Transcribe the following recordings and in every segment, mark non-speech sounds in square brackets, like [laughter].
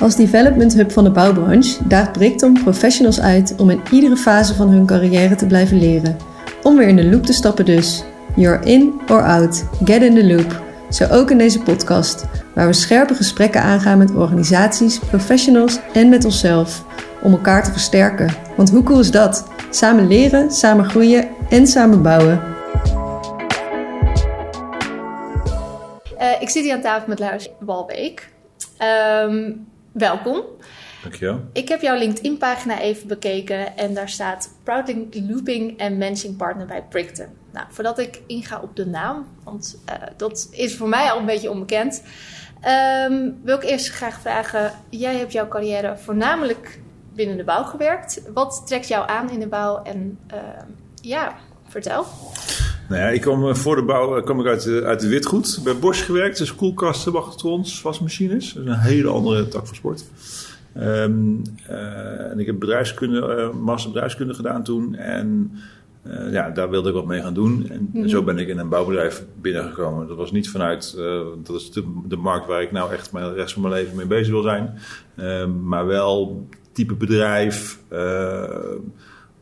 Als development hub van de bouwbranche daagt Brickton professionals uit om in iedere fase van hun carrière te blijven leren. Om weer in de loop te stappen dus. You're in or out. Get in the loop. Zo ook in deze podcast, waar we scherpe gesprekken aangaan met organisaties, professionals en met onszelf. Om elkaar te versterken. Want hoe cool is dat? Samen leren, samen groeien en samen bouwen. Uh, ik zit hier aan tafel met Lars Walbeek. Um, welkom. Dankjewel. Ik heb jouw LinkedIn-pagina even bekeken en daar staat Proudly Looping en Managing Partner bij Brickton. Nou, voordat ik inga op de naam, want uh, dat is voor mij al een beetje onbekend, um, wil ik eerst graag vragen: jij hebt jouw carrière voornamelijk binnen de bouw gewerkt. Wat trekt jou aan in de bouw? En uh, ja, vertel. Nou ja, ik kwam voor de bouw kwam ik uit, de, uit de witgoed. Bij Bosch gewerkt, dus koelkasten, wachtrons, wasmachines. Dat is een hele andere tak van sport. Um, uh, en ik heb bedrijfskunde, uh, master bedrijfskunde gedaan toen. En uh, ja, daar wilde ik wat mee gaan doen. En mm-hmm. zo ben ik in een bouwbedrijf binnengekomen. Dat was niet vanuit, dat is de, de, markt waar ik nou echt de rest van mijn leven mee bezig wil zijn. Ehm, maar wel type bedrijf,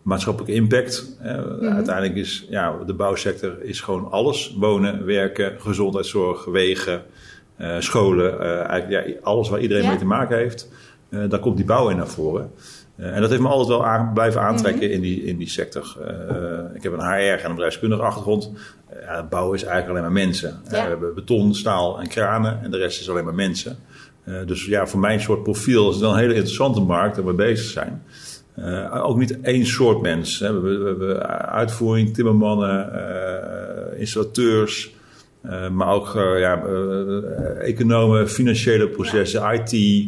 maatschappelijke impact. Mm-hmm. Uiteindelijk is ja, de bouwsector is gewoon alles. Wonen, werken, gezondheidszorg, wegen, scholen. eigenlijk ja, alles waar iedereen ja. mee te maken heeft. Daar komt die bouw in naar voren. En dat heeft me altijd wel aan, blijven aantrekken mm-hmm. in, die, in die sector. Ik heb een HR en een bedrijfskundige achtergrond. bouw is eigenlijk alleen maar mensen. Ja. we hebben beton, staal en kranen en de rest is alleen maar mensen. dus ja, voor mijn soort profiel is het wel een hele interessante markt waar we bezig zijn. Ook niet één soort mens. Hè. We, hebben uitvoering, timmermannen, installateurs... Uh, maar ook ja, economen, financiële processen. IT,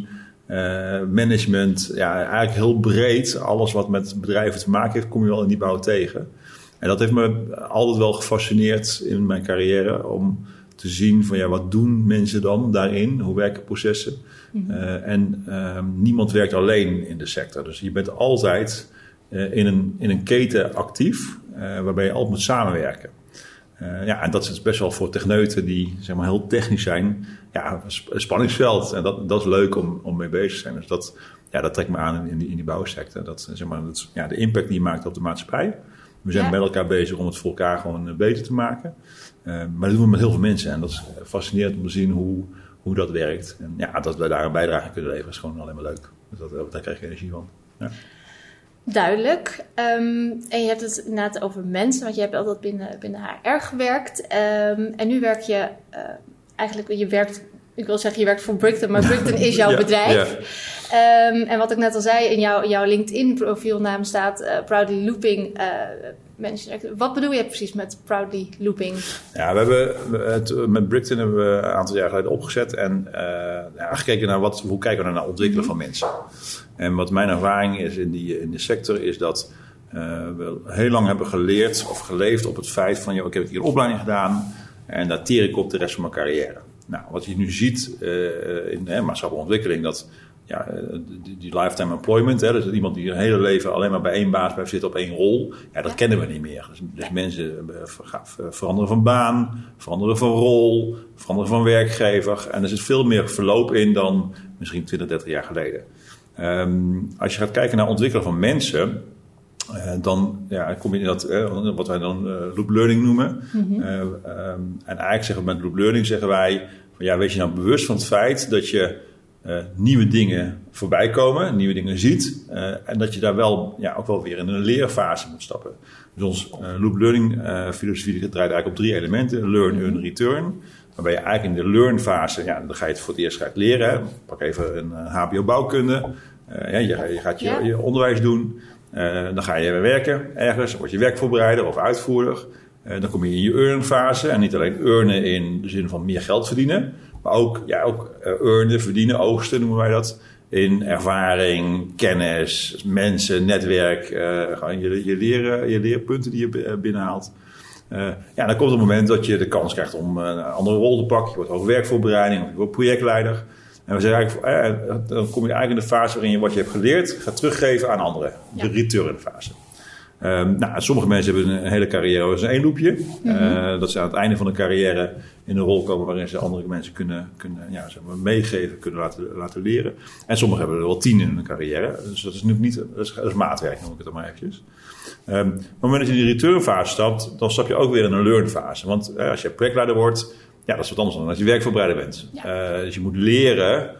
management. Ja, eigenlijk heel breed. Alles wat met bedrijven te maken heeft, kom je wel in die bouw tegen. En dat heeft me altijd wel gefascineerd in mijn carrière om te zien van ja, wat doen mensen dan daarin? Hoe werken processen? Mm-hmm. en niemand werkt alleen in de sector. Dus je bent altijd in, een, in een keten actief, waarbij je altijd moet samenwerken. Uh, ja, en dat is best wel voor techneuten die zeg maar, heel technisch zijn, ja, een spanningsveld. En dat, dat is leuk om, om mee bezig te zijn. Dus dat, ja, dat trekt me aan in, die, in die bouwsector. Dat, zeg maar, dat, ja, de impact die je maakt op de maatschappij. We zijn ja. met elkaar bezig om het voor elkaar gewoon beter te maken. Uh, maar dat doen we met heel veel mensen. En dat is fascinerend om te zien hoe, hoe dat werkt. En ja, dat we daar een bijdrage kunnen leveren is gewoon alleen maar leuk. Dus dat, daar krijg je energie van. Ja. Duidelijk. Um, en je hebt het inderdaad over mensen, want je hebt altijd binnen, binnen HR gewerkt. Um, en nu werk je uh, eigenlijk, je werkt, ik wil zeggen, je werkt voor Brickton, maar Brickton is jouw [laughs] bedrijf. Ja. Um, en wat ik net al zei, in jouw, jouw LinkedIn-profielnaam staat uh, Proudly Looping. Uh, Mensen, wat bedoel je precies met Proudly Looping? Ja, we hebben het, met Brickton hebben we een aantal jaar geleden opgezet en uh, ja, gekeken naar wat, hoe kijken we naar het ontwikkelen mm-hmm. van mensen. En wat mijn ervaring is in, die, in de sector, is dat uh, we heel lang hebben geleerd of geleefd op het feit van, joh, ik heb hier een opleiding gedaan en daar teer ik op de rest van mijn carrière. Nou, wat je nu ziet uh, in maatschappelijke ontwikkeling, dat ja, die, die, lifetime employment, hè, dus iemand die een hele leven alleen maar bij één baas blijft zitten op één rol, ja, dat kennen we niet meer. Dus, dus mensen veranderen van baan, veranderen van rol, veranderen van werkgever. En er zit veel meer verloop in dan misschien 20, 30 jaar geleden. Um, als je gaat kijken naar ontwikkelen van mensen, uh, dan ja, kom je in dat, uh, wat wij dan uh, loop learning noemen. Mm-hmm. um, en eigenlijk zeggen we met loop learning zeggen wij, van, ja, wees je nou bewust van het feit dat je nieuwe dingen voorbij komen, nieuwe dingen ziet. en dat je daar wel, ja, ook wel weer in een leerfase moet stappen. Dus ons loop learning filosofie draait eigenlijk op drie elementen. Learn, earn, return. Waarbij je eigenlijk in de learn fase, ja, dan ga je het voor het eerst gaat leren. Hè. Pak even een HBO bouwkunde. Uh, ja, je, je, gaat je, ja. je onderwijs doen. Dan ga je werken ergens, word je werkvoorbereider of uitvoerder. Dan kom je in je earn fase. En niet alleen earnen in de zin van meer geld verdienen. Maar ook, ja, ook earnen, verdienen, oogsten noemen wij dat. In ervaring, kennis, mensen, netwerk. gewoon je, je, leren, je leerpunten die je binnenhaalt. ja, dan komt het moment dat je de kans krijgt om een andere rol te pakken. Je wordt ook werkvoorbereiding of je wordt projectleider. En we zeggen eigenlijk, eh, dan kom je eigenlijk in de fase waarin je wat je hebt geleerd gaat teruggeven aan anderen. De return fase. Ehm, nou, sommige mensen hebben een hele carrière als één loopje. Eh, dat ze aan het einde van een carrière in een rol komen waarin ze andere mensen kunnen, kunnen ja, zeg maar meegeven, kunnen laten, laten leren. En sommigen hebben er wel tien in hun carrière. Dus dat is nu niet, dat is, dat is maatwerk, noem ik het dan maar eventjes. Um, op het moment dat je in die returnfase stapt, dan stap je ook weer in een learnfase. Want eh, als je projectleider wordt, ja, dat is wat anders dan als je werkvoorbereider bent. Ja. Uh, dus je moet leren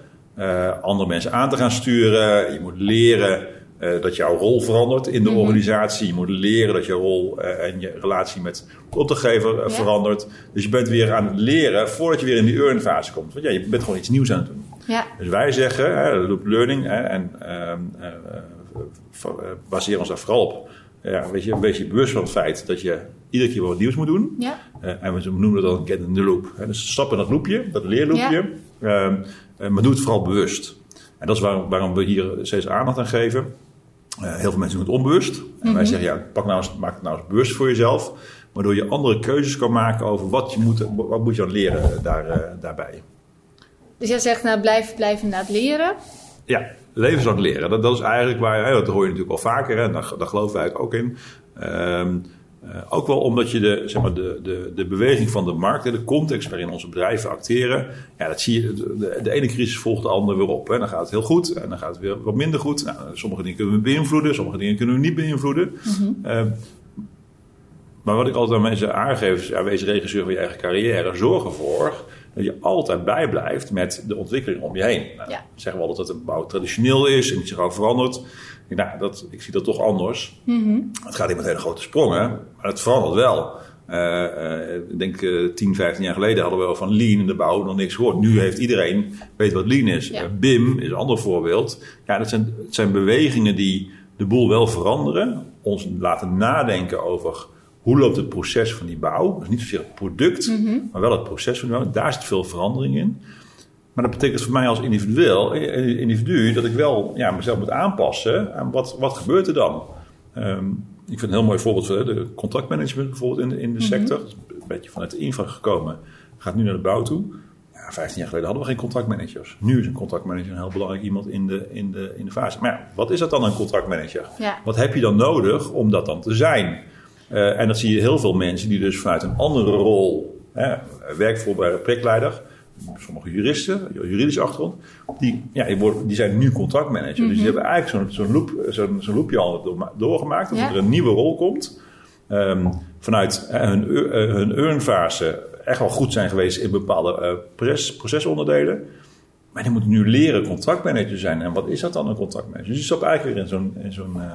andere mensen aan te gaan sturen. Je moet leren uh, dat jouw rol verandert in de mm -hmm. organisatie. Je moet leren dat jouw rol en je relatie met opdrachtgever ja. verandert. Dus je bent weer aan het leren voordat je weer in die earn-fase komt. Want ja, je bent gewoon iets nieuws aan het doen. Ja. Dus wij zeggen, loop learning en baseren ons daar vooral op ja, weet je, een beetje bewust van het feit dat je iedere keer wat nieuws moet doen. Ja. En we noemen dat dan get in the loop. Dus stap in dat loopje, dat leerloopje. Uh, maar doe het vooral bewust. En dat is waar, waarom we hier steeds aandacht aan geven. Heel veel mensen doen het onbewust. En wij zeggen, ja, pak nou eens, maak het nou eens bewust voor jezelf. Waardoor je andere keuzes kan maken over wat, je moet, wat moet je aan leren daar, daarbij. Dus jij zegt, nou, blijf, blijf inderdaad leren. Ja, levenslang leren. Dat, dat is eigenlijk waar, hè, dat hoor je natuurlijk wel vaker, en daar, daar geloven wij ook in. Um, uh, ook wel omdat je de, zeg maar, de, de, de beweging van de markt, de context waarin onze bedrijven acteren, ja, dat zie je, de, de ene crisis volgt de andere weer op. Hè. Dan gaat het heel goed en dan gaat het weer wat minder goed. Nou, sommige dingen kunnen we beïnvloeden, sommige dingen kunnen we niet beïnvloeden. Mm-hmm. Uh, maar wat ik altijd aan mensen aangeef is, ja, wees regisseur van je eigen carrière. Zorg ervoor dat je altijd bijblijft met de ontwikkeling om je heen. Nou, ja. Zeggen we altijd dat een bouw traditioneel is en niet zich gauw verandert. Nou, dat, ik zie dat toch anders. Mm-hmm. Het gaat niet met hele grote sprongen, maar het verandert wel. Uh, uh, ik denk uh, 10, 15 jaar geleden hadden we wel van lean in de bouw nog niks gehoord. Nu heeft iedereen weet wat lean is. Ja. BIM is een ander voorbeeld. Ja, dat zijn, dat zijn bewegingen die de boel wel veranderen. Ons laten nadenken over hoe loopt het proces van die bouw? Dus niet zozeer het product, mm-hmm. maar wel het proces van die bouw. Daar zit veel verandering in. Maar dat betekent voor mij als individueel, individu dat ik wel ja, mezelf moet aanpassen aan wat, wat gebeurt er dan. Um, ik vind een heel mooi voorbeeld van de contractmanagement bijvoorbeeld in de, in de Mhm. sector. Een beetje vanuit de infra gekomen. Gaat nu naar de bouw toe. Ja, 15 jaar geleden hadden we geen contractmanagers. Nu is een contractmanager een heel belangrijk iemand in de, in de, in de fase. Maar ja, wat is dat dan een contractmanager? Ja. Wat heb je dan nodig om dat dan te zijn? Uh, en dat zie je heel veel mensen die dus vanuit een andere rol, hè, werkvoorbereider, projectleider, sommige juristen, juridische achtergrond, die, ja, die, worden, die zijn nu contractmanager. Mhm. Dus die hebben eigenlijk zo'n zo'n loop, zo'n zo'n loopje al door- doorgemaakt, dat Ja. er een nieuwe rol komt. Um, vanuit hè, hun, uh, hun earnfase echt wel goed zijn geweest in bepaalde uh, proces, procesonderdelen. Maar die moeten nu leren contractmanager zijn. En wat is dat dan, een contractmanager? Dus je stapt eigenlijk weer in, zo'n, in, zo'n, uh,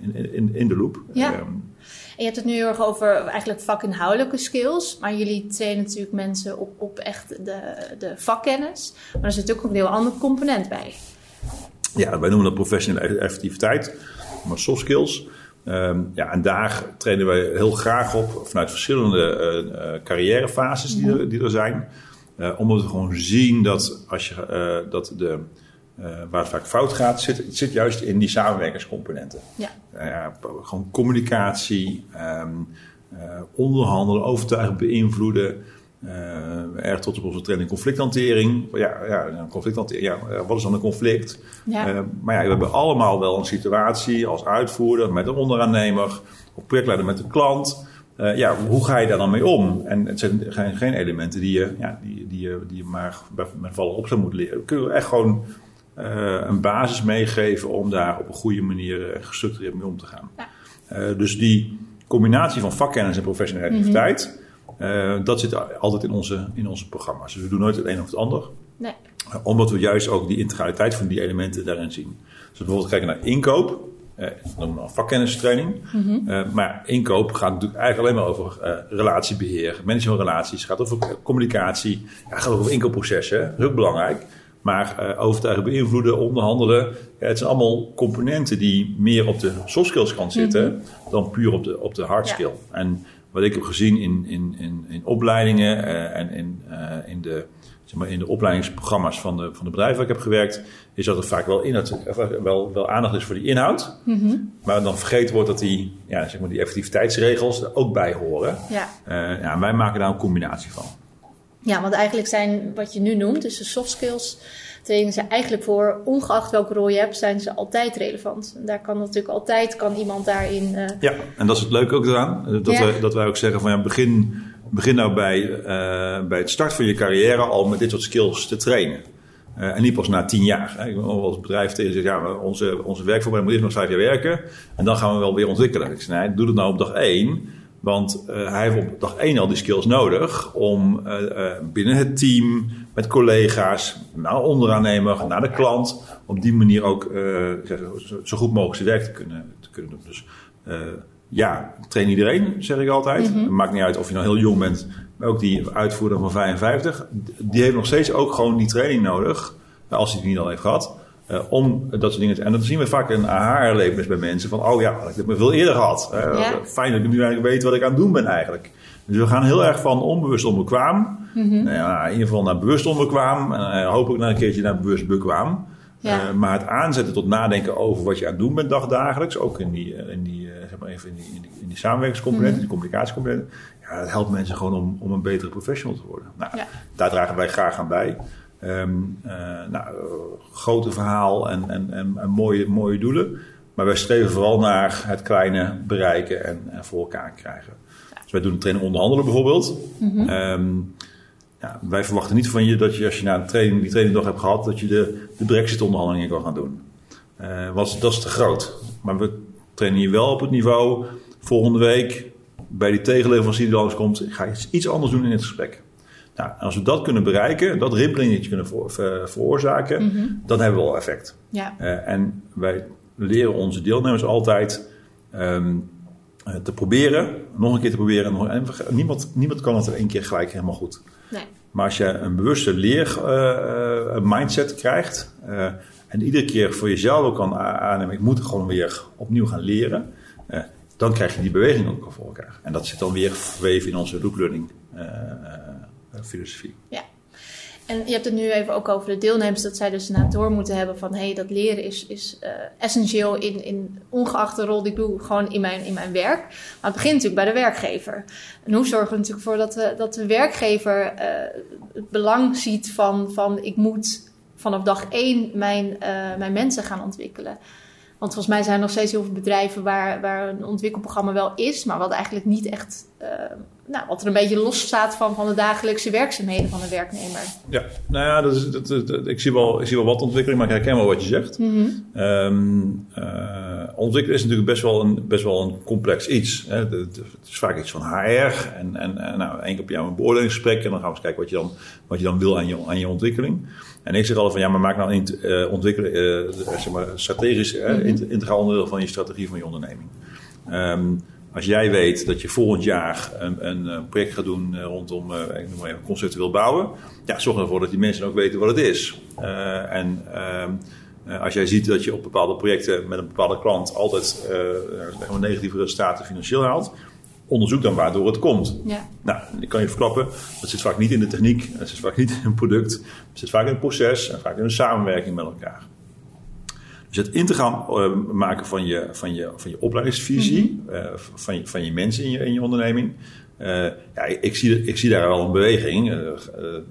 in, in, in de loop. Ja. Um, En je hebt het nu heel erg over eigenlijk vakinhoudelijke skills. Maar jullie trainen natuurlijk mensen op, op echt de, de vakkennis. Maar er zit ook een heel ander component bij. Ja, wij noemen dat professionele effectiviteit, maar soft skills. Um, ja, en daar trainen wij heel graag op vanuit verschillende uh, uh, carrièrefases die, er, die er zijn. Uh, omdat we gewoon zien dat, als je, uh, dat de, uh, waar het vaak fout gaat, zit, het zit juist in die samenwerkingscomponenten. Ja. Uh, gewoon communicatie, um, uh, onderhandelen, overtuigen, beïnvloeden. Uh, erg tot op onze training conflicthantering. Ja, ja, conflicthantering. Ja, wat is dan een conflict? Ja. Uh, maar ja, we hebben allemaal wel een situatie als uitvoerder met een onderaannemer, of projectleider met een klant. Uh, ja, hoe ga je daar dan mee om? En het zijn geen, geen elementen die je, ja, die, die, je, die je maar met vallen op zou moeten leren. Kunnen we echt gewoon een basis meegeven om daar op een goede manier uh, gestructureerd mee om te gaan. Ja. Uh, dus die combinatie van vakkennis en professionele activiteit, mm-hmm. uh, dat zit altijd in onze, in onze programma's. Dus we doen nooit het een of het ander. Nee. Omdat we juist ook die integraliteit van die elementen daarin zien. Dus bijvoorbeeld kijken naar inkoop. Uh, dan een vakkennistraining. Mm-hmm. Uh, maar inkoop gaat natuurlijk eigenlijk alleen maar over uh, relatiebeheer, management relaties, gaat over communicatie, ja, gaat over inkoopprocessen, dat is ook belangrijk. Maar uh, overtuigen, beïnvloeden, onderhandelen. Ja, het zijn allemaal componenten die meer op de soft skills kant zitten Mm-hmm. dan puur op de, op de hard skill. Ja. En wat ik heb gezien in, in, in, in opleidingen uh, en in, uh, in, de, zeg maar, in de opleidingsprogramma's van de, van de bedrijven waar ik heb gewerkt, is dat er vaak wel, inhoud, wel, wel aandacht is voor die inhoud. Mm-hmm. Maar dan vergeten wordt dat die, ja, zeg maar, die effectiviteitsregels er ook bij horen. Ja. ja, wij maken daar een combinatie van. Ja, want eigenlijk zijn wat je nu noemt, dus de soft skills, trainingen zijn eigenlijk voor, ongeacht welke rol je hebt, zijn ze altijd relevant. En daar kan natuurlijk altijd, kan iemand daarin... Uh... Ja, en dat is het leuke ook eraan. Dat, wij, dat wij ook zeggen van ja, begin, begin nou bij, uh, bij het start van je carrière al met dit soort skills te trainen. Uh, en niet pas na tien jaar. Hè. Ik ben als bedrijf tegen zeggen, ja, onze, onze werkvorming moet eerst nog vijf jaar werken. En dan gaan we wel weer ontwikkelen. Ik nee, doe het nou op dag één. Want uh, hij heeft op dag één al die skills nodig om uh, binnen het team, met collega's, naar de onderaannemer, naar de klant, op die manier ook zo goed mogelijk zijn werk te kunnen, te kunnen doen. Dus ja, train iedereen, zeg ik altijd. Mm -hmm. Maakt niet uit of je nou heel jong bent, maar ook die uitvoerder van 55. Die heeft nog steeds ook gewoon die training nodig, als hij het niet al heeft gehad. Uh, om dat soort dingen te... En dat zien we vaak in aha-erlevenis bij mensen. Van, oh ja, ik heb me veel eerder gehad. Uh, ja. Fijn dat ik nu eigenlijk weet wat ik aan het doen ben eigenlijk. Dus we gaan heel erg van onbewust onbekwaam. Mm -hmm. nou ja, in ieder geval naar bewust onbekwaam. En uh, hopelijk naar een keertje naar bewust bekwaam. Ja. Uh, maar het aanzetten tot nadenken over wat je aan het doen bent dagdagelijks, ook in die, in die, uh, zeg maar even in die, in die, in die samenwerkingscomponenten, mm -hmm. die communicatiecomponenten, ja, dat helpt mensen gewoon om, om een betere professional te worden. Nou, ja. Daar dragen wij graag aan bij. Um, uh, nou, grote verhaal en, en, en, en, mooie, mooie doelen. Maar wij streven vooral naar het kleine bereiken en, en voor elkaar krijgen. Dus wij doen training onderhandelen bijvoorbeeld. Mm -hmm. um, ja, wij verwachten niet van je dat je als je na een training, die training nog hebt gehad, dat je de, de brexit-onderhandelingen kan gaan doen. Uh, want dat is te groot. Maar we trainen je wel op het niveau. Volgende week, bij die tegenleverancier die langskomt, ga je iets anders doen in het gesprek. Nou, als we dat kunnen bereiken, dat rimpelingetje kunnen ver, veroorzaken, mm -hmm. dan hebben we wel effect. Ja. Uh, en wij leren onze deelnemers altijd um, uh, te proberen, nog een keer te proberen. Nog, en niemand, niemand kan het er één keer gelijk helemaal goed. Nee. Maar als je een bewuste leer uh, mindset krijgt uh, en iedere keer voor jezelf ook kan aannemen, ik moet gewoon weer opnieuw gaan leren, dan krijg je die beweging ook voor elkaar. En dat zit dan weer verweven in onze loop learning filosofie. Ja. En je hebt het nu even ook over de deelnemers, dat zij dus na door moeten hebben van hé, hey, dat leren is, is uh, essentieel in, in ongeacht de rol die ik doe, gewoon in mijn, in mijn werk. Maar het begint natuurlijk bij de werkgever. En hoe zorgen we natuurlijk voor dat, we, dat de werkgever uh, het belang ziet van, van ik moet vanaf dag één mijn, mijn mensen gaan ontwikkelen. Want volgens mij zijn er nog steeds heel veel bedrijven waar, waar een ontwikkelprogramma wel is, maar wat eigenlijk niet echt, nou, wat er een beetje los staat van, van de dagelijkse werkzaamheden van een werknemer. Ja, nou ja, dat is, dat, ik, zie wel, ik zie wel wat ontwikkeling, maar ik herken wel wat je zegt. Mm -hmm. um, uh, ontwikkelen is natuurlijk best wel een, best wel een complex iets. Hè. Het, is vaak iets van HR en, en, en nou, één keer op jou een beoordelingsgesprek en dan gaan we eens kijken wat je dan, wat je dan wil aan je, aan je ontwikkeling. En ik zeg altijd van ja, maar maak nou een uh, ontwikkelen, uh, zeg maar, strategisch mm -hmm. integraal onderdeel van je strategie van je onderneming. Um, als jij weet dat je volgend jaar een, een project gaat doen rondom, ik noem maar even, conceptueel bouwen, ja, zorg ervoor dat die mensen ook weten wat het is. en um, als jij ziet dat je op bepaalde projecten met een bepaalde klant altijd uh, negatieve resultaten financieel haalt, onderzoek dan waardoor het komt. Ja. Nou, ik kan je verklappen, dat zit vaak niet in de techniek, dat zit vaak niet in een product, het zit vaak in het proces en vaak in een samenwerking met elkaar. Dus het integraal uh, maken van je, van je, van je opleidingsvisie, mm -hmm. uh, van, je, van je mensen in je, in je onderneming. Uh, ja, ik, zie, ik zie daar wel een beweging. de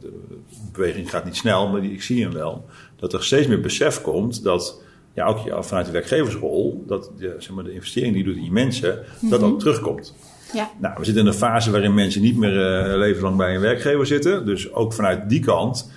beweging gaat niet snel, maar die, ik zie hem wel. Dat er steeds meer besef komt dat ja, ook vanuit de werkgeversrol, dat de, zeg maar, de investering die je doet in je mensen, mm -hmm. dat ook terugkomt. Ja. Nou, we zitten in een fase waarin mensen niet meer uh, leven lang bij een werkgever zitten. Dus ook vanuit die kant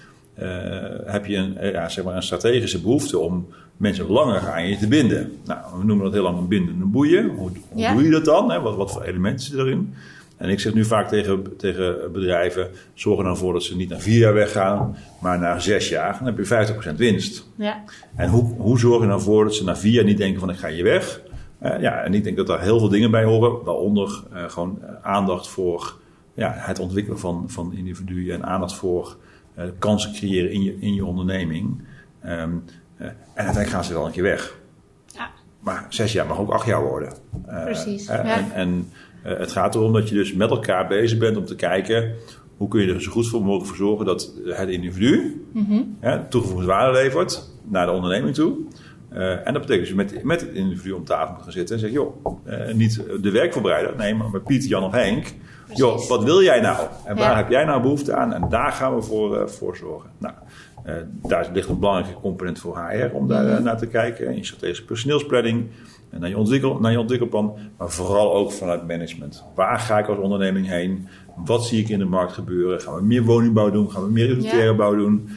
heb je een, ja, zeg maar een strategische behoefte om mensen langer aan je te binden. Nou, we noemen dat heel lang een bindende boeien. Hoe, hoe ja. doe je dat dan? Hè? Wat, wat voor elementen zitten erin? En ik zeg nu vaak tegen, tegen bedrijven: zorg er dan voor dat ze niet naar vier jaar weggaan, maar naar zes jaar. Dan heb je 50% winst. Ja. En hoe, hoe zorg je dan voor dat ze na vier jaar niet denken: van ik ga je weg? Uh, ja, en ik denk dat daar heel veel dingen bij horen, waaronder uh, gewoon aandacht voor ja, het ontwikkelen van, van individuen en aandacht voor uh, kansen creëren in je, in je onderneming. Um, en uiteindelijk gaan ze wel een keer weg. Ja. Maar zes jaar mag ook acht jaar worden. Precies. Ja. En, en het gaat erom dat je dus met elkaar bezig bent om te kijken hoe kun je er zo goed voor mogelijk voor zorgen dat het individu mm -hmm. toegevoegde waarde levert naar de onderneming toe. Uh, en dat betekent dus met, met het individu om tafel moet gaan zitten en zeggen: joh, uh, niet de werkvoorbereider, nee, maar met Piet, Jan of Henk. Joh, wat wil jij nou? En waar ja. heb jij nou behoefte aan? En daar gaan we voor, uh, voor zorgen. Nou, Uh, daar ligt een belangrijke component voor HR om daar naar te kijken. In strategische personeelsplanning, naar je, ontwikkel, naar je ontwikkelplan, maar vooral ook vanuit management. Waar ga ik als onderneming heen? Wat zie ik in de markt gebeuren? Gaan we meer woningbouw doen? Gaan we meer utilitaire bouw doen?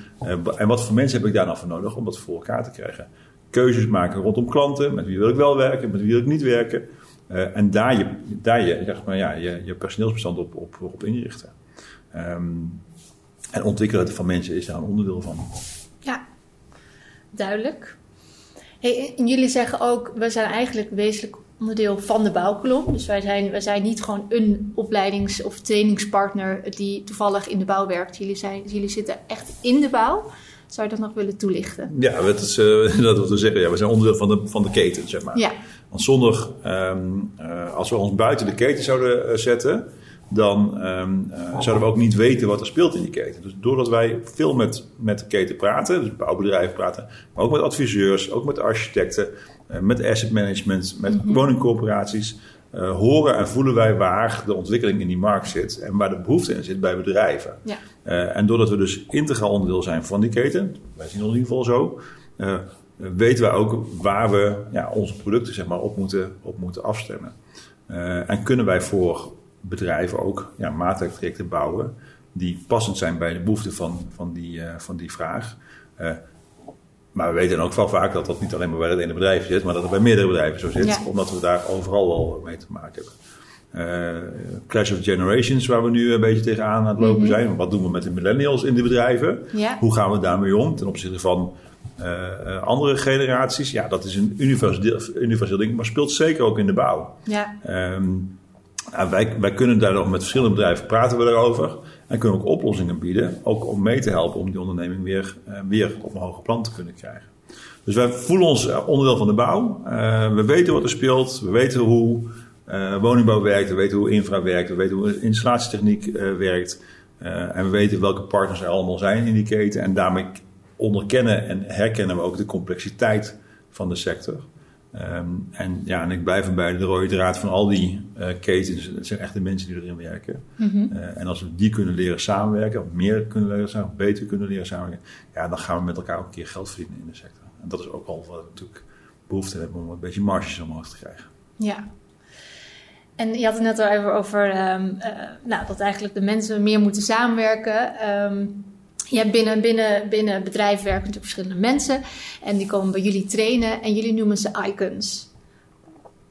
en wat voor mensen heb ik daar nou voor nodig om dat voor elkaar te krijgen? Keuzes maken rondom klanten. Met wie wil ik wel werken? Met wie wil ik niet werken? Uh, en daar je, daar je, zeg maar, ja, je, je personeelsbestand op, op, op inrichten. Um, en ontwikkelen van mensen is daar een onderdeel van. Ja, duidelijk. Hey, en jullie zeggen ook, we zijn eigenlijk wezenlijk onderdeel van de bouwkolom. Dus wij zijn, wij zijn niet gewoon een opleidings- of trainingspartner die toevallig in de bouw werkt. Jullie, zijn, jullie zitten echt in de bouw. Zou je dat nog willen toelichten? Ja, dat is uh, dat wat we zeggen. Ja, we zijn onderdeel van de, van de keten, zeg maar. Ja. Want zonder, um, uh, als we ons buiten de keten zouden uh, zetten, dan um, zouden we ook niet weten wat er speelt in die keten. Dus doordat wij veel met, met de keten praten, dus bouwbedrijven praten, maar ook met adviseurs, ook met architecten, met asset management, met mm-hmm. woningcorporaties, uh, horen en voelen wij waar de ontwikkeling in die markt zit en waar de behoefte in zit bij bedrijven. Ja. En doordat we dus integraal onderdeel zijn van die keten, wij zien ons in ieder geval zo, weten wij ook waar we ja, onze producten zeg maar, op, moeten, op moeten afstemmen. en kunnen wij voor bedrijven ook ja, maatwerktrajecten bouwen die passend zijn bij de behoeften van, van, die, van die vraag. Maar we weten ook wel vaak dat dat niet alleen maar bij het ene bedrijf zit, maar dat het bij meerdere bedrijven zo zit, omdat we daar overal wel mee te maken hebben. Clash of Generations, waar we nu een beetje tegenaan aan het lopen mhm. zijn. Wat doen we met de millennials in de bedrijven? Hoe gaan we daarmee om ten opzichte van uh, andere generaties? Ja, dat is een universeel, universeel ding, maar speelt zeker ook in de bouw. Ja. Um, wij, wij kunnen daar nog met verschillende bedrijven praten we daarover. En kunnen ook oplossingen bieden, ook om mee te helpen om die onderneming weer, uh, weer op een hoger plan te kunnen krijgen. Dus wij voelen ons eh, onderdeel van de bouw. Uh, we weten wat er speelt, we weten hoe woningbouw werkt, we weten hoe infra werkt, we weten hoe installatietechniek werkt. en we weten welke partners er allemaal zijn in die keten. En daarmee onderkennen en herkennen we ook de complexiteit van de sector. Um, en, ja, en ik blijf erbij de rode draad van al die uh, ketens. Het zijn echt de mensen die erin werken. Mm -hmm. uh, en als we die kunnen leren samenwerken, of meer kunnen leren samenwerken, beter kunnen leren samenwerken, ja, dan gaan we met elkaar ook een keer geld verdienen in de sector. En dat is ook al wat we natuurlijk behoefte hebben om een beetje marges omhoog te krijgen. Ja. En je had het net al even over um, uh, nou, dat eigenlijk de mensen meer moeten samenwerken. Um, je hebt binnen, binnen, binnen bedrijf werken natuurlijk verschillende mensen. En die komen bij jullie trainen en jullie noemen ze icons.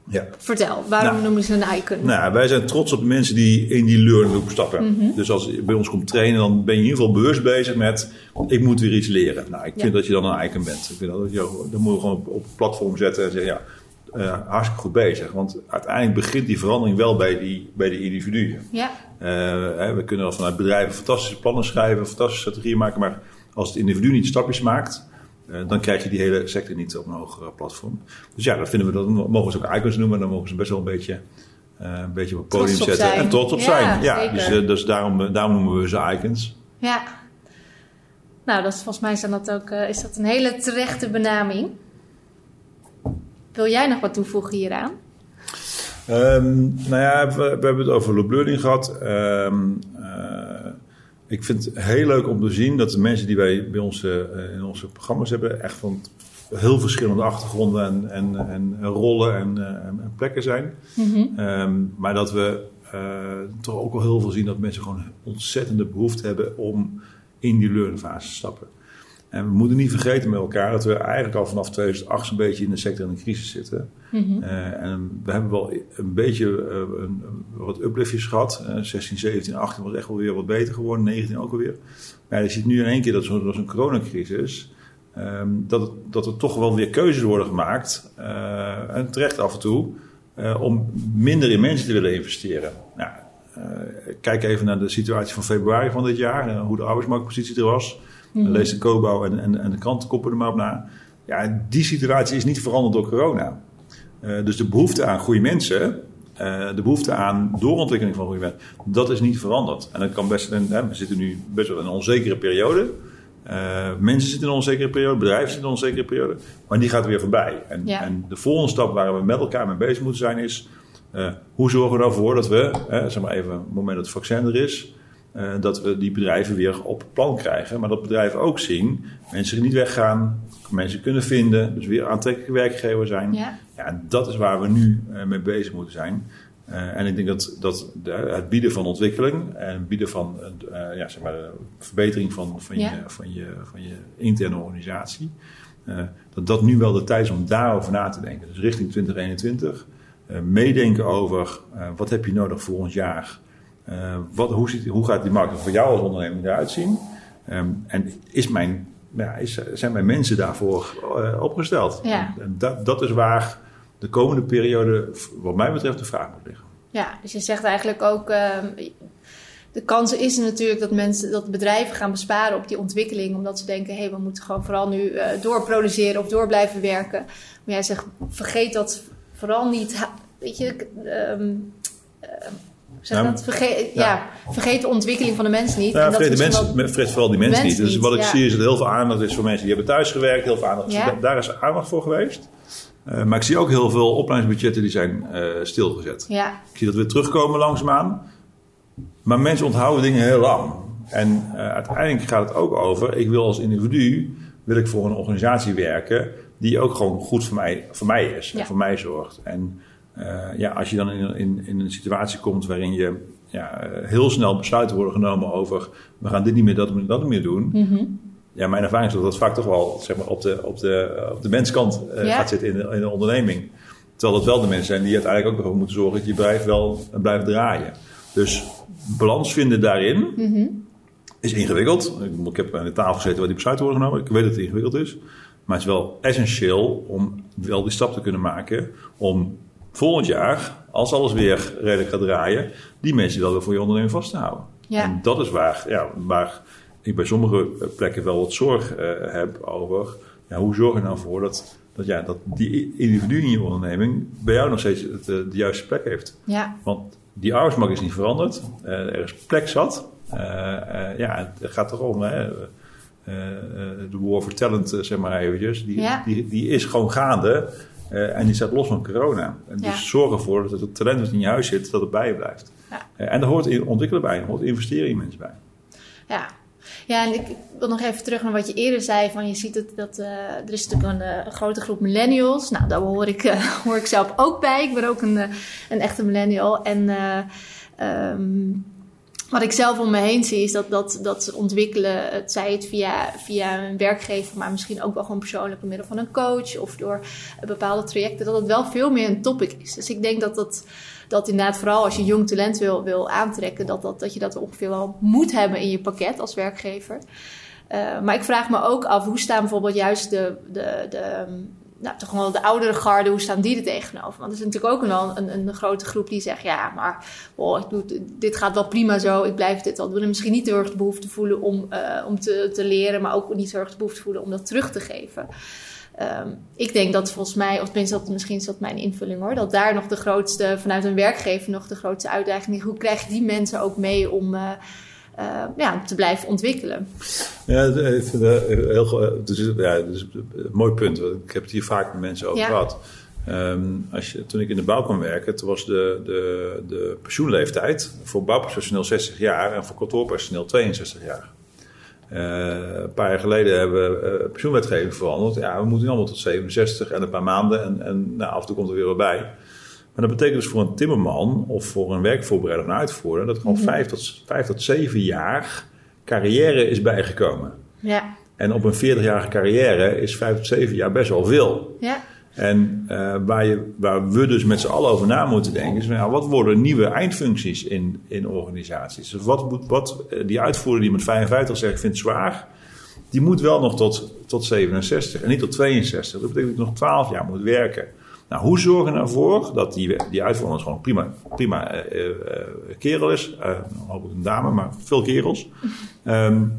Ja. Vertel, waarom nou, noemen ze een icon? Nou, wij zijn trots op mensen die in die loop stappen. Mm -hmm. Dus als je bij ons komt trainen, dan ben je in ieder geval bewust bezig met... ik moet weer iets leren. Nou, ik vind ja. dat je dan een icon bent. Ik vind dat je, dan moet je gewoon op, op het platform zetten en zeggen... ja, uh, hartstikke goed bezig. Want uiteindelijk begint die verandering wel bij die, bij de individuen. Ja. Uh, hè, we kunnen vanuit bedrijven fantastische plannen schrijven, fantastische strategieën maken, maar als het individu niet stapjes maakt, uh, dan krijg je die hele sector niet op een hoger platform. Dus ja, dat vinden we, dat mogen ze ook icons noemen, dan mogen ze best wel een beetje, een beetje op het podium zetten en trots op ja, zijn. Ja, dus, dus daarom, daarom noemen we ze icons. Ja. Nou, dat is, volgens mij zijn dat ook, is dat een hele terechte benaming. Wil jij nog wat toevoegen hieraan? Um, nou ja, we, we, hebben het over loop learning gehad. Um, uh, ik vind het heel leuk om te zien dat de mensen die wij bij ons uh, in onze programma's hebben, echt van heel verschillende achtergronden en, en, en rollen en, uh, en, plekken zijn. Mm -hmm. um, maar dat we toch ook wel heel veel zien dat mensen gewoon ontzettende behoefte hebben om in die learning fase te stappen. En we moeten niet vergeten met elkaar dat we eigenlijk al vanaf 2008 een beetje in de sector in de crisis zitten. Mm -hmm. uh, en we hebben wel een beetje uh, een, wat upliftjes gehad. Uh, 16, 17, 18 was echt wel weer wat beter geworden. 19 ook alweer. Maar je ziet nu in één keer dat zo'n zo coronacrisis... Um, dat, het, dat er toch wel weer keuzes worden gemaakt. uh, en terecht af en toe. om minder in mensen te willen investeren. Nou, kijk even naar de situatie van februari van dit jaar. Uh, hoe de arbeidsmarktpositie er was. Mm-hmm. Lees de Cobouw en, en, en de kranten koppen er maar op na. Ja, die situatie is niet veranderd door corona. Uh, dus de behoefte aan goede mensen, uh, de behoefte aan doorontwikkeling van goede mensen, dat is niet veranderd. En dat kan best, hè, we zitten nu best wel in een onzekere periode. Uh, mensen zitten in een onzekere periode, bedrijven zitten in een onzekere periode, maar die gaat weer voorbij. En, ja. en de volgende stap waar we met elkaar mee bezig moeten zijn is, hoe zorgen we ervoor dat we, zeg maar even, op het moment dat het vaccin er is, eh, dat we die bedrijven weer op plan krijgen. Maar dat bedrijven ook zien, mensen niet weggaan, mensen kunnen vinden, dus weer aantrekkelijke werkgever zijn. Ja. Ja, en dat is waar we nu eh, mee bezig moeten zijn. Eh, en ik denk dat, dat de, het bieden van ontwikkeling en het bieden van ja, zeg maar, de verbetering van, van, Ja. je, van, je, van je interne organisatie, dat dat nu wel de tijd is om daarover na te denken. Dus richting 2021, eh, meedenken over wat heb je nodig volgend jaar. Eh, wat, hoe, ziet, hoe gaat die markt voor jou als onderneming eruit zien? Ehm, en is mijn, ja, is, zijn mijn mensen daarvoor eh, opgesteld? Ja. En dat, dat is waar de komende periode, wat mij betreft, de vraag moet liggen. Ja, dus je zegt eigenlijk ook. ehm, de kans is er natuurlijk dat mensen, dat bedrijven gaan besparen op die ontwikkeling, omdat ze denken: hé, hey, we moeten gewoon vooral nu eh, doorproduceren of door blijven werken. Maar jij zegt: vergeet dat vooral niet. Weet je, ehm, eh, zeg Nou, dat? Vergeet, ja. ja. vergeet de ontwikkeling van de mens niet. Ja, En dat vergeet, de misschien mensen, wel- vergeet vooral die mensen, mensen niet. Dus wat ik ja. zie is dat heel veel aandacht is voor mensen die hebben thuisgewerkt. Heel veel aandacht, Ja. daar is aandacht voor geweest. Eh, maar ik zie ook heel veel opleidingsbudgetten die zijn eh, stilgezet. ja, Ik zie dat weer terugkomen langzaamaan. Maar mensen onthouden dingen heel lang. En eh, uiteindelijk gaat het ook over, ik wil als individu, wil ik voor een organisatie werken die ook gewoon goed voor mij, voor mij is en voor mij zorgt. En ja, als je dan in, in, in een situatie komt waarin je ja, eh, heel snel besluiten worden genomen over, we gaan dit niet meer, dat, niet- dat niet meer doen. Mhm. Ja, mijn ervaring is dat dat vaak toch wel zeg maar, op, de, op, de, op de menskant eh, Ja. gaat zitten in de, in de onderneming. Terwijl dat wel de mensen zijn die uiteindelijk ook ervoor moeten zorgen dat je bedrijf wel eh, blijft draaien. Dus balans vinden daarin Mhm. is ingewikkeld. Ik, ik heb aan de tafel gezeten waar die besluiten worden genomen. Ik weet dat het ingewikkeld is. Maar het is wel essentieel om wel die stap te kunnen maken. Om volgend jaar, als alles weer redelijk gaat draaien, die mensen wel weer voor je onderneming vast te houden. Ja. En dat is waar, ja, waar ik bij sommige plekken wel wat zorg eh, heb over. Ja, hoe zorg je nou voor dat, dat, ja, dat die individu in je onderneming bij jou nog steeds het, eh, de juiste plek heeft? ja, Want die arbeidsmarkt is niet veranderd. Eh, er is plek zat. Ja, het gaat toch om hè, de war for talent, zeg maar eventjes. Die, Ja. die, die is gewoon gaande. Eh, en die staat los van corona. En dus zorg ervoor dat het talent dat in je huis zit, dat het bij je blijft. Ja. Eh, en daar hoort ontwikkelen bij. Er hoort investeren in mensen bij. Ja. Ja, en ik wil nog even terug naar wat je eerder zei. Van je ziet het, dat eh, er is natuurlijk een, een grote groep millennials. Nou, daar hoor ik, [laughs] hoor ik zelf ook bij. Ik ben ook een, een echte millennial. En ehm, wat ik zelf om me heen zie, is dat, dat, dat ze ontwikkelen, het zij het via, via een werkgever, maar misschien ook wel gewoon persoonlijk door middel van een coach of door eh, bepaalde trajecten, dat het wel veel meer een topic is. Dus ik denk dat dat, dat inderdaad vooral als je jong talent wil, wil aantrekken, dat, dat, dat je dat ongeveer wel moet hebben in je pakket als werkgever. Uh, maar ik vraag me ook af, hoe staan bijvoorbeeld juist de, de, de nou, toch wel de oudere garde, hoe staan die er tegenover? Want er is natuurlijk ook wel een, een, een grote groep die zegt, ja, maar oh, ik doe, dit gaat wel prima zo, ik blijf dit wel doen. En misschien niet heel erg de behoefte voelen om, uh, om te, te leren, maar ook niet heel erg de behoefte voelen om dat terug te geven. Um, ik denk dat volgens mij, of tenminste, dat, misschien is dat mijn invulling hoor, dat daar nog de grootste, vanuit een werkgever nog de grootste uitdaging is. Hoe krijg je die mensen ook mee om uh, uh, ja, te blijven ontwikkelen? Ja, het heel dus, ja, dus een mooi punt. Ik heb het hier vaak met mensen over ja. gehad. Um, als je, toen ik in de bouw kwam werken, toen was de, de, de pensioenleeftijd voor bouwpersoneel 60 jaar en voor kantoorpersoneel 62 jaar. Uh, een paar jaar geleden hebben we uh, pensioenwetgeving veranderd. Ja, we moeten allemaal tot 67 en een paar maanden. En, en nou, af en toe komt er weer wat bij. Maar dat betekent dus voor een timmerman of voor een werkvoorbereider of een uitvoerder... dat er gewoon mm-hmm. vijf, tot, vijf tot zeven jaar carrière is bijgekomen. Ja. En op een 40-jarige carrière is vijf tot zeven jaar best wel veel. Ja. En uh, waar, je, waar we dus met z'n allen over na moeten denken... is nou, wat worden nieuwe eindfuncties in, in organisaties? Dus wat moet, wat, die uitvoerder die met 55 zegt, ik vind het zwaar... die moet wel nog tot, tot 67 en niet tot 62. Dat betekent dat ik nog 12 jaar moet werken. Nou, hoe zorgen we ervoor dat die, die uitvoerder gewoon prima, prima uh, uh, kerel is? Uh, hoop ik een dame, maar veel kerels. Um,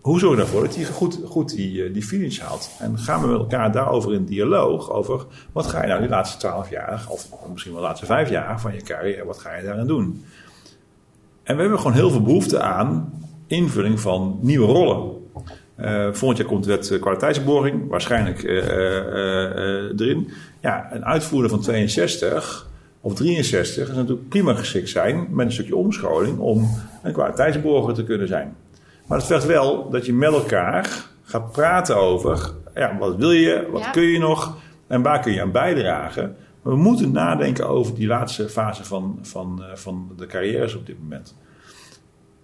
hoe zorg je ervoor dat hij goed, goed die, die finish haalt? En gaan we met elkaar daarover in dialoog over wat ga je nou die laatste twaalf jaar, of misschien wel de laatste vijf jaar van je carrière, wat ga je daarin doen? En we hebben gewoon heel veel behoefte aan invulling van nieuwe rollen. Uh, volgend jaar komt de wet kwaliteitsborging, waarschijnlijk erin. Ja, een uitvoerder van 62 of 63 is natuurlijk prima geschikt zijn met een stukje omscholing om een kwaliteitsborger te kunnen zijn. Maar het vergt wel dat je met elkaar gaat praten over ja, wat wil je, wat Ja. kun je nog en waar kun je aan bijdragen. Maar we moeten nadenken over die laatste fase van, van, eh, van de carrières op dit moment.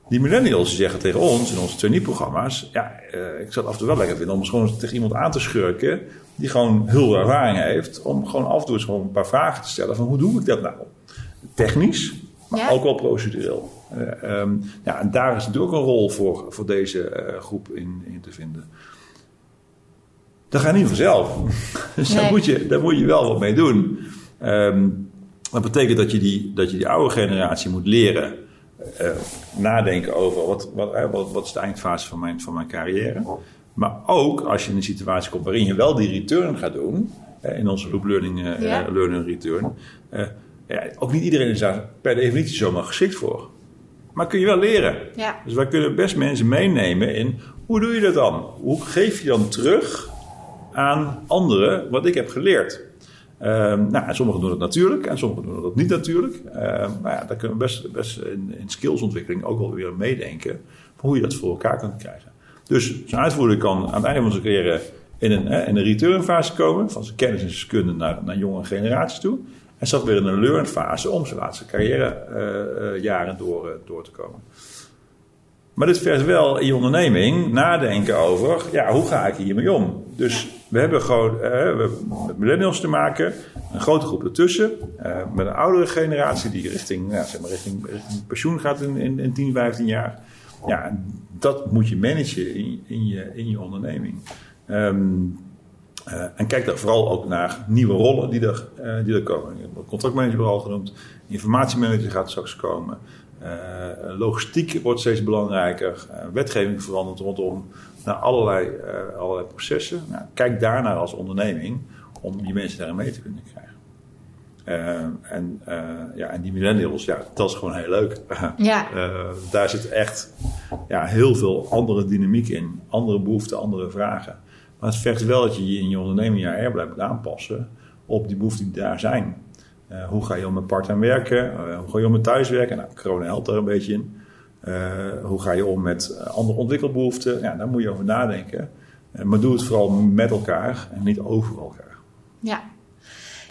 Die millennials die zeggen tegen ons in onze trainee-programma's... ja, eh, ik zou het af en toe wel lekker vinden om eens gewoon tegen iemand aan te schurken... die gewoon heel veel ervaring heeft... om gewoon af en toe eens gewoon een paar vragen te stellen van hoe doe ik dat nou? Technisch, maar Ja. ook wel procedureel. Eh, ehm, ja, en daar is natuurlijk ook een rol voor, voor deze eh, groep in, in te vinden. Dat gaat niet vanzelf. [laughs] Dus daar, moet je, daar moet je wel wat mee doen. Ehm, dat betekent dat je, die, dat je die oude generatie moet leren eh, nadenken over wat, wat, wat, wat is de eindfase van mijn, van mijn carrière. Maar ook als je in een situatie komt waarin je wel die return gaat doen, in onze loop learning, eh, Ja. eh, learning return. eh, ja, ook niet iedereen is daar per definitie zomaar geschikt voor. Maar kun je wel leren. Ja. Dus wij kunnen best mensen meenemen in hoe doe je dat dan? Hoe geef je dan terug aan anderen wat ik heb geleerd? Ehm, nou, en sommigen doen het natuurlijk en sommigen doen het niet natuurlijk. Ehm, maar ja, daar kunnen we best, best in, in skillsontwikkeling ook wel weer meedenken. Van hoe je dat voor elkaar kunt krijgen. Dus zo'n uitvoerder kan aan het einde van zijn carrière in een, in een returnfase komen. Van zijn kennis en zijn kunde naar, naar jonge generaties toe. En staat weer in een learnfase om zijn laatste carrièrejaren door, eh, door te komen. Maar dit vergt wel in je onderneming nadenken over, ja, hoe ga ik hiermee om? Dus we hebben gewoon eh, met millennials te maken, een grote groep ertussen, eh, met een oudere generatie die richting, ja, zeg maar richting, pensioen gaat in, in, in 10, 15 jaar. Ja, dat moet je managen in, in, je, in je onderneming. Ehm, eh, en kijk daar vooral ook naar nieuwe rollen die er, eh, die er komen. Contractmanager al genoemd, informatiemanager gaat straks komen. Eh, logistiek wordt steeds belangrijker. Wetgeving verandert rondom naar allerlei, allerlei processen. Nou, kijk daarnaar als onderneming om die mensen daarin mee te kunnen krijgen. Eh, en, eh, ja, en die millennials, ja, dat is gewoon heel leuk. [laughs] Ja. Eh, daar zit echt ja, heel veel andere dynamiek in. Andere behoeften, andere vragen. Maar het vergt wel dat je je in je onderneming je HR blijft aanpassen op die behoeften die daar zijn. Hoe ga je om met part-time werken? Hoe ga je om met thuiswerken? Nou, corona helpt daar een beetje in. Hoe ga je om met andere ontwikkelbehoeften? Ja, daar moet je over nadenken. Maar doe het vooral met elkaar en niet over elkaar. Ja.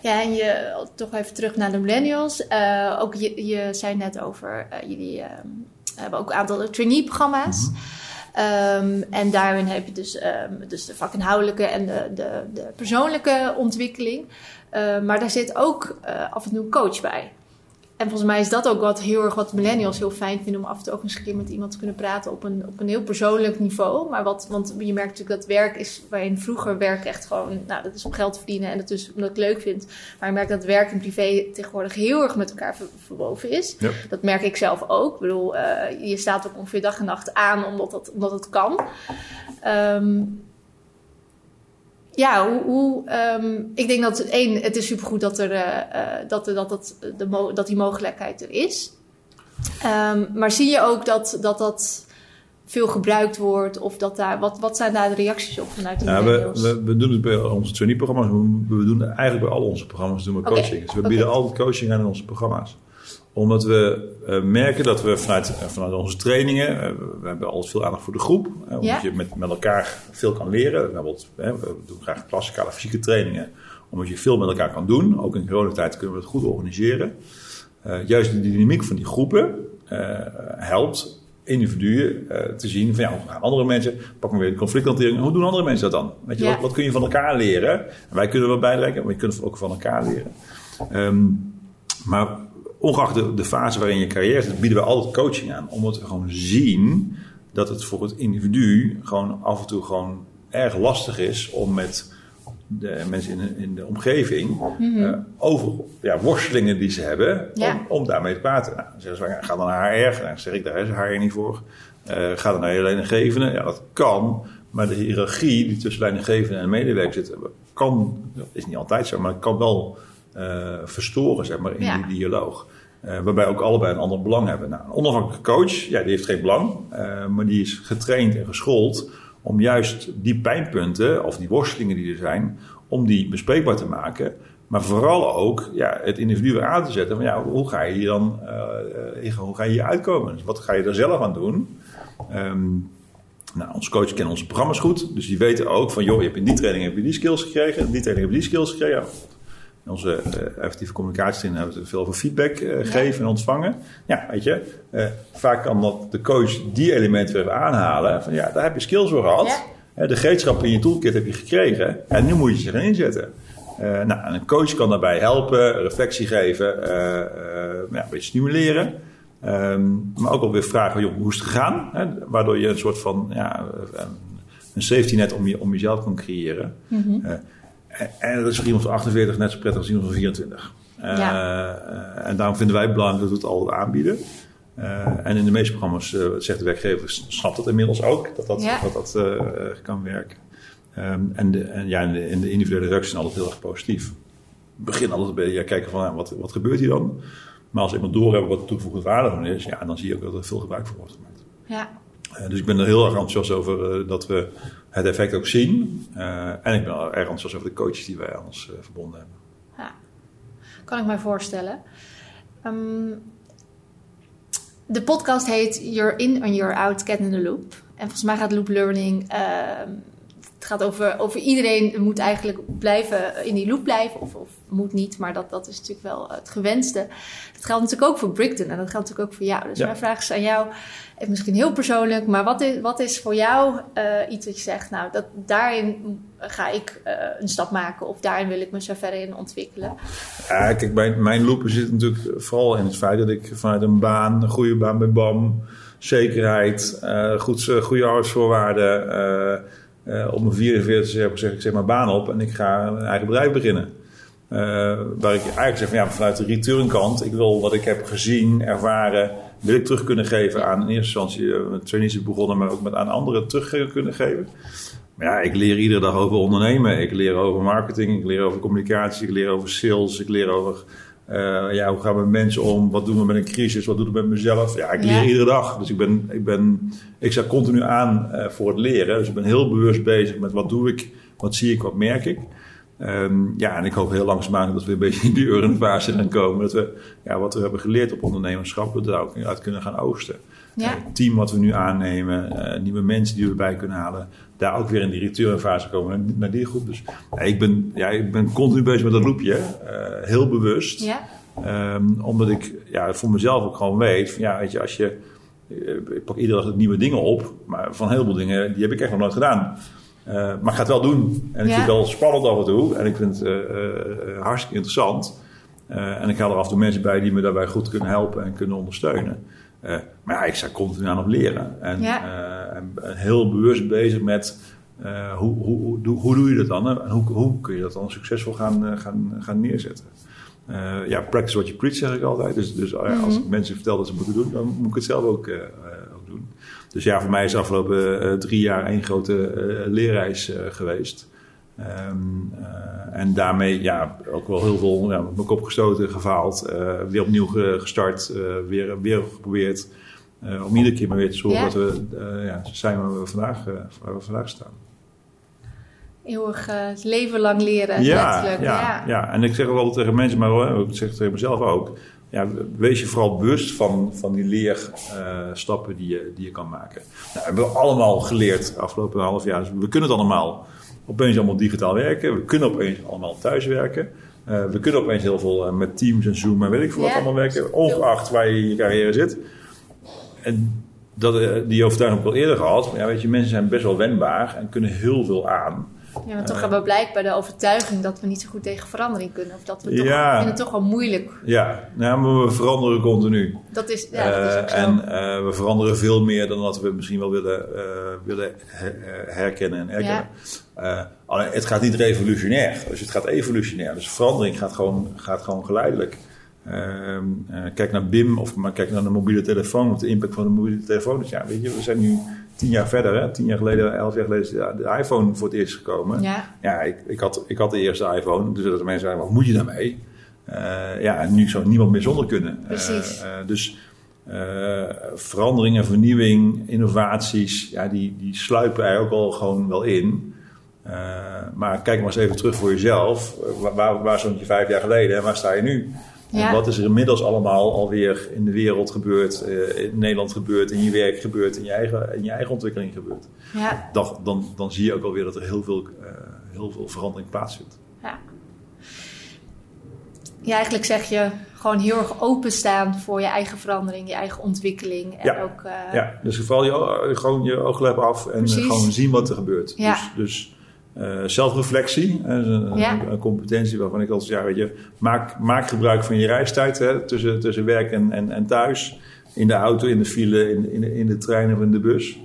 Ja, en je, toch even terug naar de millennials. Eh, ook je, je zei net over, eh, jullie ehm, hebben ook een aantal trainee-programma's. Ehm, en daarin heb je dus, ehm, dus de vakinhoudelijke en de, de, de persoonlijke ontwikkeling. Eh, maar daar zit ook af en toe een coach bij. En volgens mij is dat ook wat heel erg wat millennials heel fijn vinden om af en toe ook eens een keer met iemand te kunnen praten op een, op een heel persoonlijk niveau. Maar wat, want je merkt natuurlijk dat werk is waarin vroeger werk echt gewoon, nou dat is om geld te verdienen en dat is omdat ik leuk vind. Maar je merkt dat werk en privé tegenwoordig heel erg met elkaar ver- verwoven is. Ja. Dat merk ik zelf ook. Ik bedoel, eh, je staat ook ongeveer dag en nacht aan omdat, dat, omdat het kan. Ehm, ja, hoe, hoe, ehm, ik denk dat één, het is supergoed dat, er, eh, eh, dat, dat, dat, de, dat die mogelijkheid er is. Ehm, maar zie je ook dat, dat dat veel gebruikt wordt? Of dat daar, wat, wat zijn daar de reacties op vanuit de Ja, we, we, we doen het bij onze trainee-programma's. We, we doen eigenlijk bij al onze programma's doen we coaching. Dus we bieden altijd coaching aan in onze programma's. Omdat we eh, merken dat we vanuit, eh, vanuit onze trainingen... eh, we hebben altijd veel aandacht voor de groep. omdat Ja. je met, met elkaar veel kan leren. Bijvoorbeeld, we doen graag klassikale fysieke trainingen. Omdat je veel met elkaar kan doen. Ook in coronatijd kunnen we het goed organiseren. Juist de dynamiek van die groepen helpt individuen te zien van ja, hoe gaan andere mensen, pak maar weer de conflicthantering, hoe doen andere mensen dat dan? Weet je, Ja. wat, wat kun je van elkaar leren? En wij kunnen wel bijleggen, maar je kunt ook van elkaar leren. Ehm, maar ongeacht de, de fase waarin je carrière zit, bieden we altijd coaching aan. Omdat we gewoon zien dat het voor het individu gewoon af en toe gewoon erg lastig is om met de mensen in de, in de omgeving eh, over ja, worstelingen die ze hebben, Ja. om, om daarmee te praten. Nou, zeggen ze, ga dan naar HR. Dan zeg ik, daar is HR niet voor. Eh, ga dan naar je leidinggevende. Ja, dat kan. Maar de hiërarchie die tussen leidinggevende en medewerker zit, kan, dat is niet altijd zo, maar het kan wel eh, verstoren, zeg maar, in Ja. die dialoog. Eh, waarbij ook allebei een ander belang hebben. Nou, een onafhankelijke coach, ja, die heeft geen belang, eh, maar die is getraind en geschoold om juist die pijnpunten of die worstelingen die er zijn, om die bespreekbaar te maken. Maar vooral ook ja, het individu weer aan te zetten. Van, ja, hoe ga je hier dan uh, hoe ga je hier uitkomen? Dus wat ga je er zelf aan doen? Um, nou, onze coaches kennen onze programma's goed. Dus die weten ook van, joh, je hebt in die training heb je die skills gekregen. In die training heb je die skills gekregen. In onze uh, effectieve communicatie hebben we veel over feedback uh, geven en ontvangen. Ja, weet je, uh, vaak kan dat de coach die elementen weer aanhalen. Van ja, daar heb je skills voor gehad. Ja. De gereedschappen in je toolkit heb je gekregen. En nu moet je ze gaan inzetten. nou, een coach kan daarbij helpen, reflectie geven, ja, een beetje stimuleren. Um, maar ook alweer vragen, joh, hoe is het gegaan? Hè? Waardoor je een soort van ja, een safety net om, je, om jezelf kan creëren. Mm -hmm. Uh, en dat is voor iemand van 48 net zo prettig als iemand van 24. Uh, ja. uh, en daarom vinden wij het belangrijk dat we het altijd aanbieden. en in de meeste programma's zegt de werkgever, snapt dat inmiddels ook, dat dat, ja. dat, dat kan werken. Um, en, de, en ja, in de, in de individuele reacties zijn altijd heel erg positief. Begin altijd bij ja, kijken van wat, wat gebeurt hier dan? Maar als iemand doorhebt wat de toegevoegde waarde van is, ja, dan zie je ook dat er veel gebruik van wordt gemaakt. Ja. Uh, dus ik ben er heel erg enthousiast over uh, dat we het effect ook zien. Uh, en ik ben erg enthousiast over de coaches die wij aan ons verbonden hebben. Ja, kan ik mij voorstellen. Um, de podcast heet You're In and You're Out, Get in the Loop. En volgens mij gaat Loop Learning ehm, het gaat over, over iedereen moet eigenlijk blijven in die loop blijven. Of, of moet niet, maar dat, dat is natuurlijk wel het gewenste. Dat geldt natuurlijk ook voor Brickton en dat geldt natuurlijk ook voor jou. Dus ja. mijn vraag is aan jou, misschien heel persoonlijk, maar wat is, wat is voor jou uh, iets dat je zegt, nou, dat, daarin ga ik uh, een stap maken of daarin wil ik me zo verder in ontwikkelen? Ja, kijk, mijn, mijn loop zit natuurlijk vooral in het feit dat ik vanuit een baan, een goede baan bij BAM, zekerheid, uh, goed, goede arbeidsvoorwaarden op mijn 44 heb ik ik zeg maar baan op en ik ga een eigen bedrijf beginnen. Uh, waar ik eigenlijk zeg van ja, vanuit de retourenkant, ik wil wat ik heb gezien, ervaren, wil terug kunnen geven aan in eerste instantie uh, met trainees begonnen, maar ook met aan anderen terug kunnen geven. Maar ja, ik leer iedere dag over ondernemen. Ik leer over marketing, ik leer over communicatie, ik leer over sales, ik leer over uh, ja, hoe gaan we met mensen om? Wat doen we met een crisis? Wat doen we met mezelf? Ja, ik leer ja. iedere dag. Dus ik ben, ik ben, ik sta continu aan uh, voor het leren. Dus ik ben heel bewust bezig met wat doe ik, wat zie ik, wat merk ik. Um, ja, en ik hoop heel langzaamaan dat we een beetje in die urgenfase gaan komen. Dat we ja, wat we hebben geleerd op ondernemerschap, we er ook uit kunnen gaan oogsten. Ja. Het team wat we nu aannemen, uh, nieuwe mensen die we erbij kunnen halen, daar ook weer in die returnfase komen naar die groep. Dus ja, ik, ben, ja, ik ben continu bezig met dat loopje, uh, heel bewust. Ja. Um, omdat ik ja, voor mezelf ook gewoon weet, van, ja, weet je, als je, ik pak iedere dag nieuwe dingen op, maar van heel veel dingen, die heb ik echt nog nooit gedaan. Uh, maar ik ga het wel doen. En ik ja. vind het wel spannend af en toe. En ik vind het uh, uh, hartstikke interessant. en ik haal er af en toe mensen bij die me daarbij goed kunnen helpen en kunnen ondersteunen. Maar ja, ik sta continu aan op leren. En, ja. en heel bewust bezig met hoe, hoe, hoe, hoe, doe je dat dan? En hoe, hoe kun je dat dan succesvol gaan, gaan, gaan neerzetten? ja, practice what you preach zeg ik altijd. Dus, dus als mm -hmm. mensen vertel dat ze moeten doen, dan moet ik het zelf ook, ook doen. Dus ja, voor mij is de afgelopen drie jaar één grote leerreis geweest. Um, en daarmee ja, ook wel heel veel ja, mijn kop gestoten, gefaald. weer opnieuw gestart, weer, weer geprobeerd. om iedere keer maar weer te zorgen ja. dat we ja, zijn waar we vandaag, waar we vandaag staan. Eeuwig leven lang leren, ja, letterlijk. Ja, ja. ja, en ik zeg ook wel tegen mensen, maar ik zeg het tegen mezelf ook ja, wees je vooral bewust van, van die leerstappen die, je, die je kan maken. Nou, we hebben allemaal geleerd afgelopen half jaar. Dus we kunnen het allemaal opeens allemaal digitaal werken. We kunnen opeens allemaal thuiswerken. Uh, we kunnen opeens heel veel uh, met Teams en Zoom en weet ik veel wat ja. allemaal werken. Ongeacht waar je in je carrière zit. En dat, die overtuiging heb ik al eerder gehad. Maar ja, weet je, mensen zijn best wel wendbaar en kunnen heel veel aan. Ja, maar toch hebben we blijkbaar de overtuiging dat we niet zo goed tegen verandering kunnen. Of dat we toch, ja. vinden het toch wel moeilijk. Ja, nou, maar we veranderen continu. Dat is, ja, dat is ook zo. En we veranderen veel meer dan dat we misschien wel willen, willen herkennen en erkennen. Ja. Alleen, het gaat niet revolutionair. Dus het gaat evolutionair. Dus verandering gaat gewoon, gaat gewoon geleidelijk. kijk naar BIM of maar kijk naar de mobiele telefoon. Of de impact van de mobiele telefoon. Dus ja, weet je, we zijn nu tien jaar verder, hè, tien jaar geleden, elf jaar geleden is de iPhone voor het eerst gekomen. Ja, ja ik, ik, had, ik had de eerste iPhone, dus dat de mensen zeiden, wat moet je daarmee? Uh, ja, en nu zou niemand meer zonder kunnen. Precies. Uh, uh, dus veranderingen, vernieuwing, innovaties, ja, die, die sluipen er ook al gewoon wel in. Maar kijk maar eens even terug voor jezelf. Waar, waar stond je vijf jaar geleden en waar sta je nu? En wat is er inmiddels allemaal alweer in de wereld gebeurd, in Nederland gebeurd, in je werk gebeurd, in je eigen, in je eigen ontwikkeling gebeurd? Ja. Dan, dan, dan zie je ook alweer dat er heel veel, heel veel verandering plaatsvindt. Ja ja, eigenlijk zeg je gewoon heel erg openstaan voor je eigen verandering, je eigen ontwikkeling. En ja. ook, ja, dus vooral je, gewoon je ooglep af en gewoon zien wat er gebeurt. Ja. Dus, dus uh, zelfreflectie, een, ja. een, competentie waarvan ik altijd ja, weet je, maak, maak gebruik van je reistijd hè, tussen, tussen werk en, en, en thuis. In de auto, in de file, in, in, in de trein of in de bus.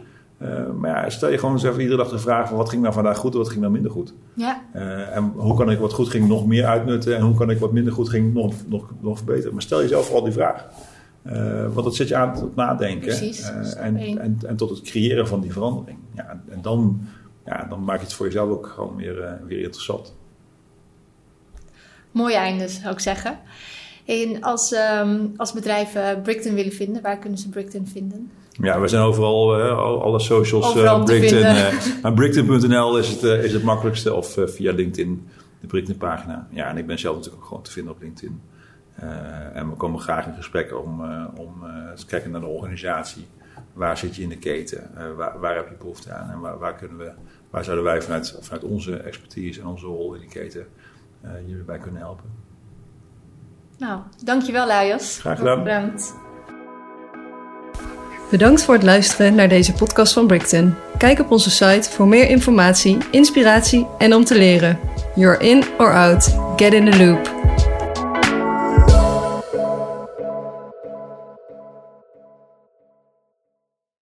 Uh, maar ja, stel je gewoon eens even iedere dag de vraag van wat ging nou vandaag goed en wat ging nou minder goed. Ja. Uh, en hoe kan ik wat goed ging nog meer uitnutten en hoe kan ik wat minder goed ging nog, nog, nog verbeteren. Maar stel jezelf vooral die vraag. Uh, want dat zet je aan tot nadenken. Precies, en, en, en, tot het creëren van die verandering. Ja, en dan, ja, dan maak je het voor jezelf ook gewoon weer, weer interessant. Mooi einde zou ik zeggen. En als, um, als bedrijven Brickton willen vinden, waar kunnen ze Brickton vinden? Ja, we zijn overal, uh, alle socials. Uh, Brickton, uh, Brickton.nl is het, is het makkelijkste. Of via LinkedIn, de Brickton pagina. Ja, en ik ben zelf natuurlijk ook gewoon te vinden op LinkedIn. en we komen graag in gesprek om, om te kijken naar de organisatie. Waar zit je in de keten? Waar, waar, heb je behoefte aan? En waar, waar, kunnen we, waar zouden wij vanuit, vanuit onze expertise en onze rol in die keten jullie bij kunnen helpen? Nou, dankjewel Lajos. Graag gedaan. Bedankt. Bedankt voor het luisteren naar deze podcast van Brickton. Kijk op onze site voor meer informatie, inspiratie en om te leren. You're in or out. Get in the loop.